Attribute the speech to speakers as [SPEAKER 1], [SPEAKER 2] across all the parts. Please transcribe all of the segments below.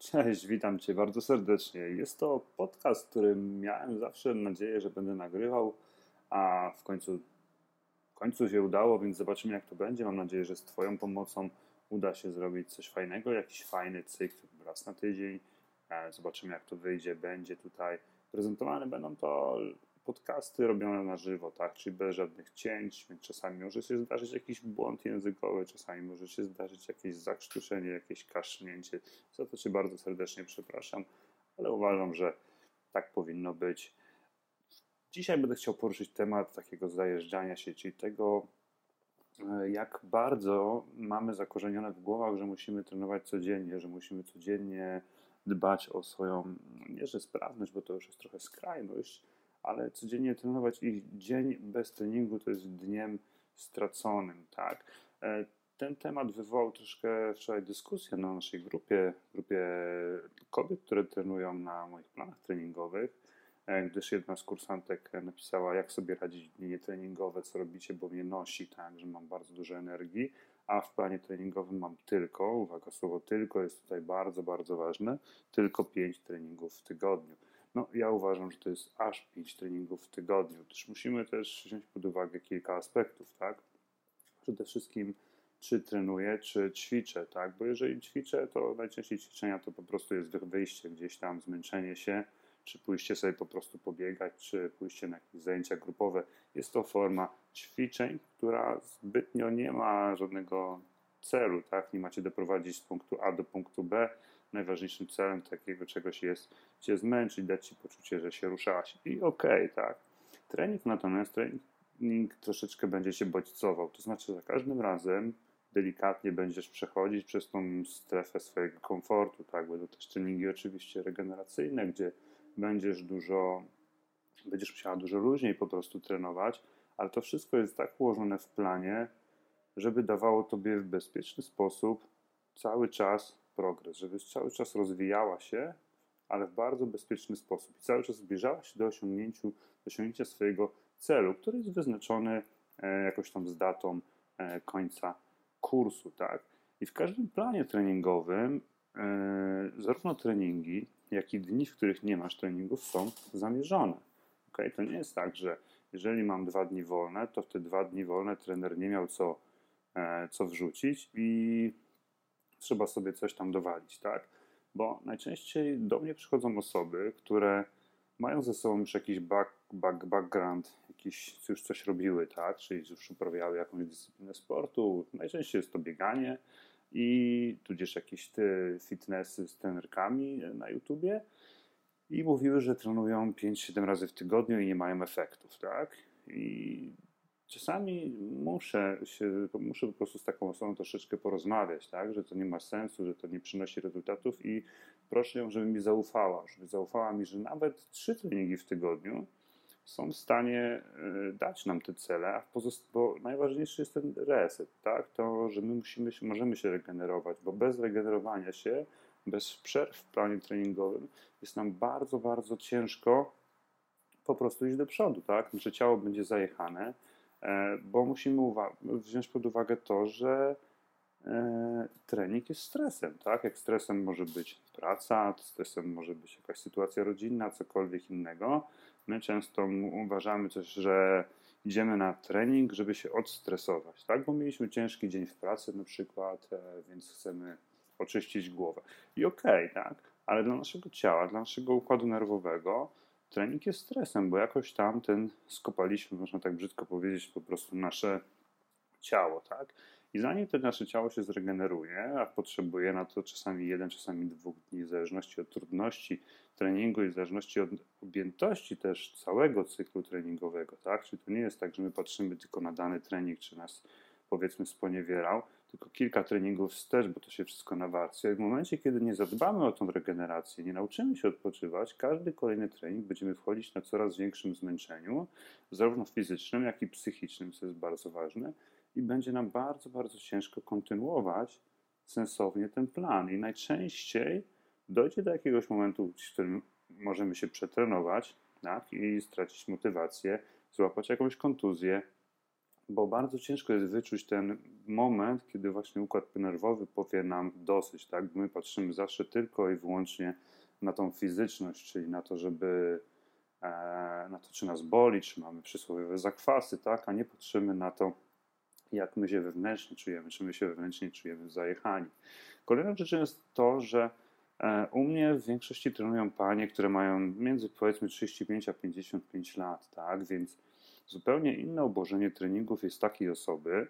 [SPEAKER 1] Cześć, witam Cię bardzo serdecznie. Jest to podcast, który miałem zawsze nadzieję, że będę nagrywał, a w końcu, w końcu się udało, więc zobaczymy jak to będzie. Mam nadzieję, że z Twoją pomocą uda się zrobić coś fajnego, jakiś fajny cykl raz na tydzień. E, zobaczymy jak to wyjdzie. Będzie tutaj prezentowane, będą to podcasty robione na żywo, tak? Czyli bez żadnych cięć, więc czasami może się zdarzyć jakiś błąd językowy, czasami może się zdarzyć jakieś zakrztuszenie, jakieś kasznięcie. Za to Cię bardzo serdecznie przepraszam, ale uważam, że tak powinno być. Dzisiaj będę chciał poruszyć temat takiego zajeżdżania się, czyli tego, e, jak bardzo mamy zakorzenione w głowach, że musimy trenować codziennie, że musimy codziennie dbać o swoją, nie że sprawność, bo to już jest trochę skrajność, ale codziennie trenować i dzień bez treningu to jest dniem straconym, tak? E, ten temat wywołał troszkę wczoraj dyskusję na naszej grupie, grupie kobiet, które trenują na moich planach treningowych, e, gdyż jedna z kursantek napisała, jak sobie radzić w dni nietreningowe, co robicie, bo mnie nosi, tak, że mam bardzo dużo energii, a w planie treningowym mam tylko, uwaga, słowo tylko jest tutaj bardzo, bardzo ważne, tylko 5 treningów w tygodniu. No, ja uważam, że to jest aż 5 treningów w tygodniu. Też musimy też wziąć pod uwagę kilka aspektów, tak? Przede wszystkim, czy trenuję, czy ćwiczę, tak? Bo jeżeli ćwiczę, to najczęściej ćwiczenia to po prostu jest wyjście gdzieś tam, zmęczenie się, czy pójście sobie po prostu pobiegać, czy pójście na jakieś zajęcia grupowe. Jest to forma ćwiczeń, która zbytnio nie ma żadnego celu, tak? Nie macie doprowadzić z punktu A do punktu B, najważniejszym celem takiego czegoś jest cię zmęczyć, dać ci poczucie, że się ruszałaś. I okej, okay, tak. Trening natomiast, trening troszeczkę będzie cię bodźcował. To znaczy, za każdym razem delikatnie będziesz przechodzić przez tą strefę swojego komfortu, tak? Będą też treningi oczywiście regeneracyjne, gdzie będziesz dużo, będziesz musiała dużo luźniej po prostu trenować, ale to wszystko jest tak ułożone w planie, żeby dawało tobie w bezpieczny sposób cały czas progres, żebyś cały czas rozwijała się, ale w bardzo bezpieczny sposób i cały czas zbliżała się do, osiągnięciu, osiągnięcia swojego celu, który jest wyznaczony e, jakoś tam z datą e, końca kursu, tak? I w każdym planie treningowym e, zarówno treningi, jak i dni, w których nie masz treningów są zamierzone. Okay? To nie jest tak, że jeżeli mam dwa dni wolne, to w te dwa dni wolne trener nie miał co, co wrzucić i trzeba sobie coś tam dowalić, tak? Bo najczęściej do mnie przychodzą osoby, które mają ze sobą już jakiś back, back, background, jakiś, już coś robiły, tak? Czyli już uprawiały jakąś dyscyplinę sportu. Najczęściej jest to bieganie i tudzież jakieś ty fitnessy z trenerkami na YouTubie i mówiły, że trenują 5-7 razy w tygodniu i nie mają efektów, tak? I czasami muszę się, muszę po prostu z taką osobą troszeczkę porozmawiać, tak, że to nie ma sensu, że to nie przynosi rezultatów i proszę ją, żeby mi zaufała, żeby zaufała mi, że nawet trzy treningi w tygodniu są w stanie e, dać nam te cele, a bo najważniejszy jest ten reset, tak, to, że my musimy, możemy się regenerować, bo bez regenerowania się, bez przerw w planie treningowym jest nam bardzo, bardzo ciężko po prostu iść do przodu, tak, nasze ciało będzie zajechane, bo musimy wziąć pod uwagę to, że e, trening jest stresem, tak? Jak stresem może być praca, stresem może być jakaś sytuacja rodzinna, cokolwiek innego. My często uważamy też, że idziemy na trening, żeby się odstresować, tak? Bo mieliśmy ciężki dzień w pracy na przykład, e, więc chcemy oczyścić głowę. I okej, okay, tak? Ale dla naszego ciała, dla naszego układu nerwowego trening jest stresem, bo jakoś tam ten skopaliśmy, można tak brzydko powiedzieć, po prostu nasze ciało, tak? I zanim to nasze ciało się zregeneruje, a potrzebuje na to czasami jeden, czasami dwóch dni, w zależności od trudności treningu i w zależności od objętości też całego cyklu treningowego, tak? Czyli to nie jest tak, że my patrzymy tylko na dany trening, czy nas powiedzmy sponiewierał, tylko kilka treningów wstecz, bo to się wszystko nawarstwia. W momencie, kiedy nie zadbamy o tą regenerację, nie nauczymy się odpoczywać, każdy kolejny trening będziemy wchodzić na coraz większym zmęczeniu, zarówno fizycznym, jak i psychicznym, co jest bardzo ważne, i będzie nam bardzo, bardzo ciężko kontynuować sensownie ten plan. I najczęściej dojdzie do jakiegoś momentu, w którym możemy się przetrenować tak, i stracić motywację, złapać jakąś kontuzję, bo bardzo ciężko jest wyczuć ten moment, kiedy właśnie układ nerwowy powie nam dosyć, tak? My patrzymy zawsze tylko i wyłącznie na tą fizyczność, czyli na to, żeby e, na to, czy nas boli, czy mamy przysłowiowe zakwasy, tak? A nie patrzymy na to, jak my się wewnętrznie czujemy, czy my się wewnętrznie czujemy zajechani. Kolejną rzeczą jest to, że e, u mnie w większości trenują panie, które mają między powiedzmy 35 a 55 lat, tak? Więc zupełnie inne obłożenie treningów jest takiej osoby,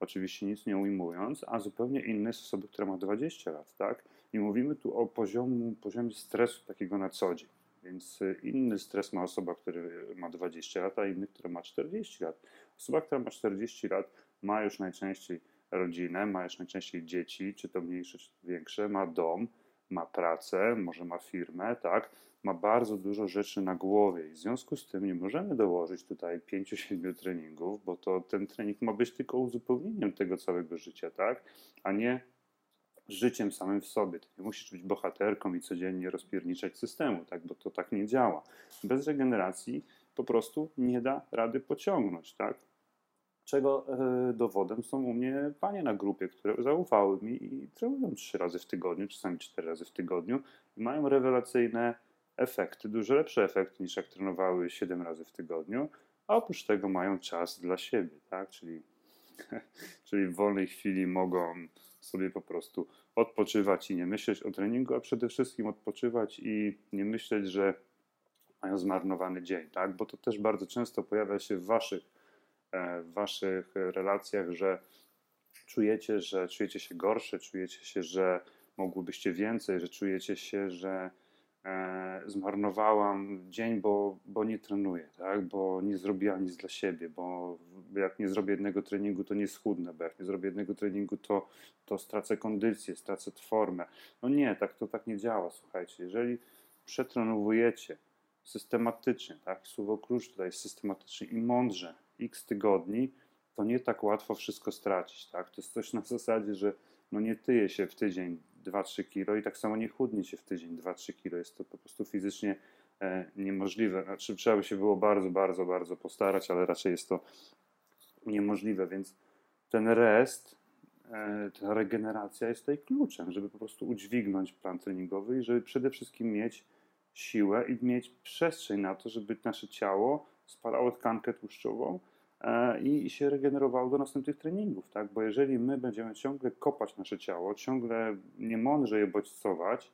[SPEAKER 1] oczywiście nic nie ujmując, a zupełnie inne jest osoby, która ma 20 lat, tak? I mówimy tu o poziomu, poziomie stresu takiego na co dzień. Więc e, inny stres ma osoba, która ma 20 lat, a inny, która ma 40 lat. Osoba, która ma 40 lat, ma już najczęściej rodzinę, ma już najczęściej dzieci, czy to mniejsze, czy to większe, ma dom, ma pracę, może ma firmę, tak? Ma bardzo dużo rzeczy na głowie i w związku z tym nie możemy dołożyć tutaj 5-7 treningów, bo to ten trening ma być tylko uzupełnieniem tego całego życia, tak? A nie życiem samym w sobie. Ty nie musisz być bohaterką i codziennie rozpierniczać systemu, tak? Bo to tak nie działa. Bez regeneracji po prostu nie da rady pociągnąć, tak? czego e, dowodem są u mnie panie na grupie, które zaufały mi i trenują trzy razy w tygodniu, czasami cztery razy w tygodniu i mają rewelacyjne efekty, dużo lepsze efekty niż jak trenowały siedem razy w tygodniu, a oprócz tego mają czas dla siebie, tak? Czyli, czyli w wolnej chwili mogą sobie po prostu odpoczywać i nie myśleć o treningu, a przede wszystkim odpoczywać i nie myśleć, że mają zmarnowany dzień, tak? Bo to też bardzo często pojawia się w waszych E, w waszych relacjach, że czujecie, że czujecie się gorsze, czujecie się, że mogłybyście więcej, że czujecie się, że zmarnowałam dzień, bo, bo nie trenuję, tak? bo nie zrobiłam nic dla siebie, bo jak nie zrobię jednego treningu, to nie schudnę, bo jak nie zrobię jednego treningu, to, to stracę kondycję, stracę formę. No nie, tak to tak nie działa, słuchajcie. Jeżeli przetrenowujecie systematycznie, tak? Słowo klucz tutaj jest systematycznie i mądrze, x tygodni, to nie tak łatwo wszystko stracić. Tak? To jest coś na zasadzie, że no nie tyje się w tydzień 2-3 kilo i tak samo nie chudnie się w tydzień 2-3 kilo. Jest to po prostu fizycznie e, niemożliwe. Znaczy, trzeba by się było bardzo, bardzo, bardzo postarać, ale raczej jest to niemożliwe, więc ten rest, e, ta regeneracja jest tutaj kluczem, żeby po prostu udźwignąć plan treningowy i żeby przede wszystkim mieć siłę i mieć przestrzeń na to, żeby nasze ciało spalało tkankę tłuszczową i się regenerowało do następnych treningów, tak? Bo jeżeli my będziemy ciągle kopać nasze ciało, ciągle niemądrze je bodźcować,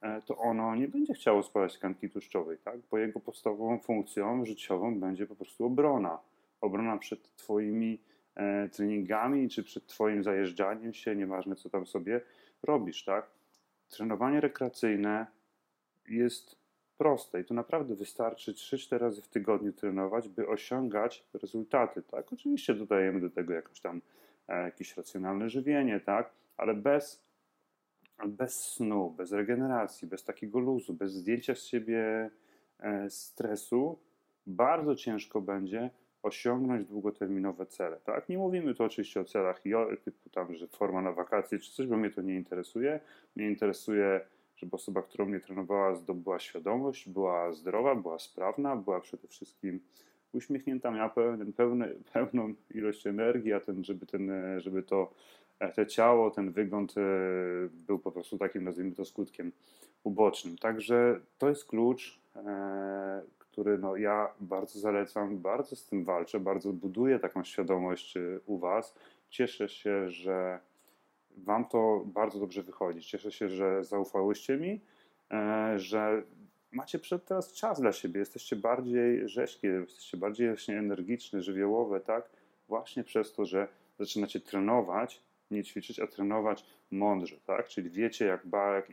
[SPEAKER 1] e, to ono nie będzie chciało spalać tkanki tłuszczowej, tak? Bo jego podstawową funkcją życiową będzie po prostu obrona. Obrona przed twoimi e, treningami, czy przed twoim zajeżdżaniem się, nieważne co tam sobie robisz, tak? Trenowanie rekreacyjne jest proste i to naprawdę wystarczy 3-4 razy w tygodniu trenować, by osiągać rezultaty, tak? Oczywiście dodajemy do tego jakąś tam e, jakieś racjonalne żywienie, tak? Ale bez, bez snu, bez regeneracji, bez takiego luzu, bez zdjęcia z siebie e, stresu, bardzo ciężko będzie osiągnąć długoterminowe cele. Tak? Nie mówimy tu oczywiście o celach typu tam, że forma na wakacje czy coś, bo mnie to nie interesuje. Mnie interesuje żeby osoba, która mnie trenowała, zdobyła świadomość, była zdrowa, była sprawna, była przede wszystkim uśmiechnięta, miała pełny, pełny, pełną ilość energii, a ten, żeby, ten, żeby to te ciało, ten wygląd e, był po prostu takim, nazwijmy to, skutkiem ubocznym. Także to jest klucz, e, który no, ja bardzo zalecam, bardzo z tym walczę, bardzo buduję taką świadomość e, u Was. Cieszę się, że Wam to bardzo dobrze wychodzi. Cieszę się, że zaufałyście mi, e, że macie przed teraz czas dla siebie, jesteście bardziej rzeźkie, jesteście bardziej właśnie energiczne, żywiołowe, tak? Właśnie przez to, że zaczynacie trenować, nie ćwiczyć, a trenować mądrze, tak? Czyli wiecie, jak,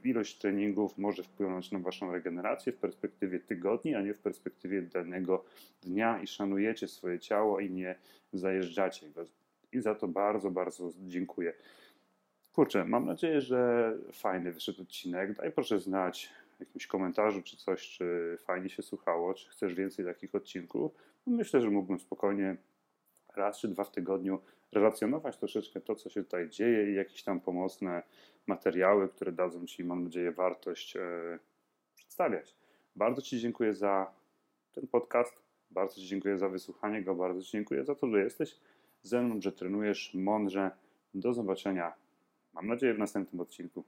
[SPEAKER 1] ilość treningów może wpłynąć na waszą regenerację w perspektywie tygodni, a nie w perspektywie danego dnia i szanujecie swoje ciało i nie zajeżdżacie go. I za to bardzo, bardzo dziękuję. Kurczę, mam nadzieję, że fajny wyszedł odcinek. Daj proszę znać w jakimś komentarzu czy coś, czy fajnie się słuchało, czy chcesz więcej takich odcinków. No myślę, że mógłbym spokojnie raz czy dwa w tygodniu relacjonować troszeczkę to, co się tutaj dzieje i jakieś tam pomocne materiały, które dadzą Ci, mam nadzieję, wartość e, przedstawiać. Bardzo Ci dziękuję za ten podcast. Bardzo Ci dziękuję za wysłuchanie go. Bardzo Ci dziękuję za to, że jesteś ze mną, że trenujesz mądrze. Do zobaczenia, mam nadzieję, w następnym odcinku.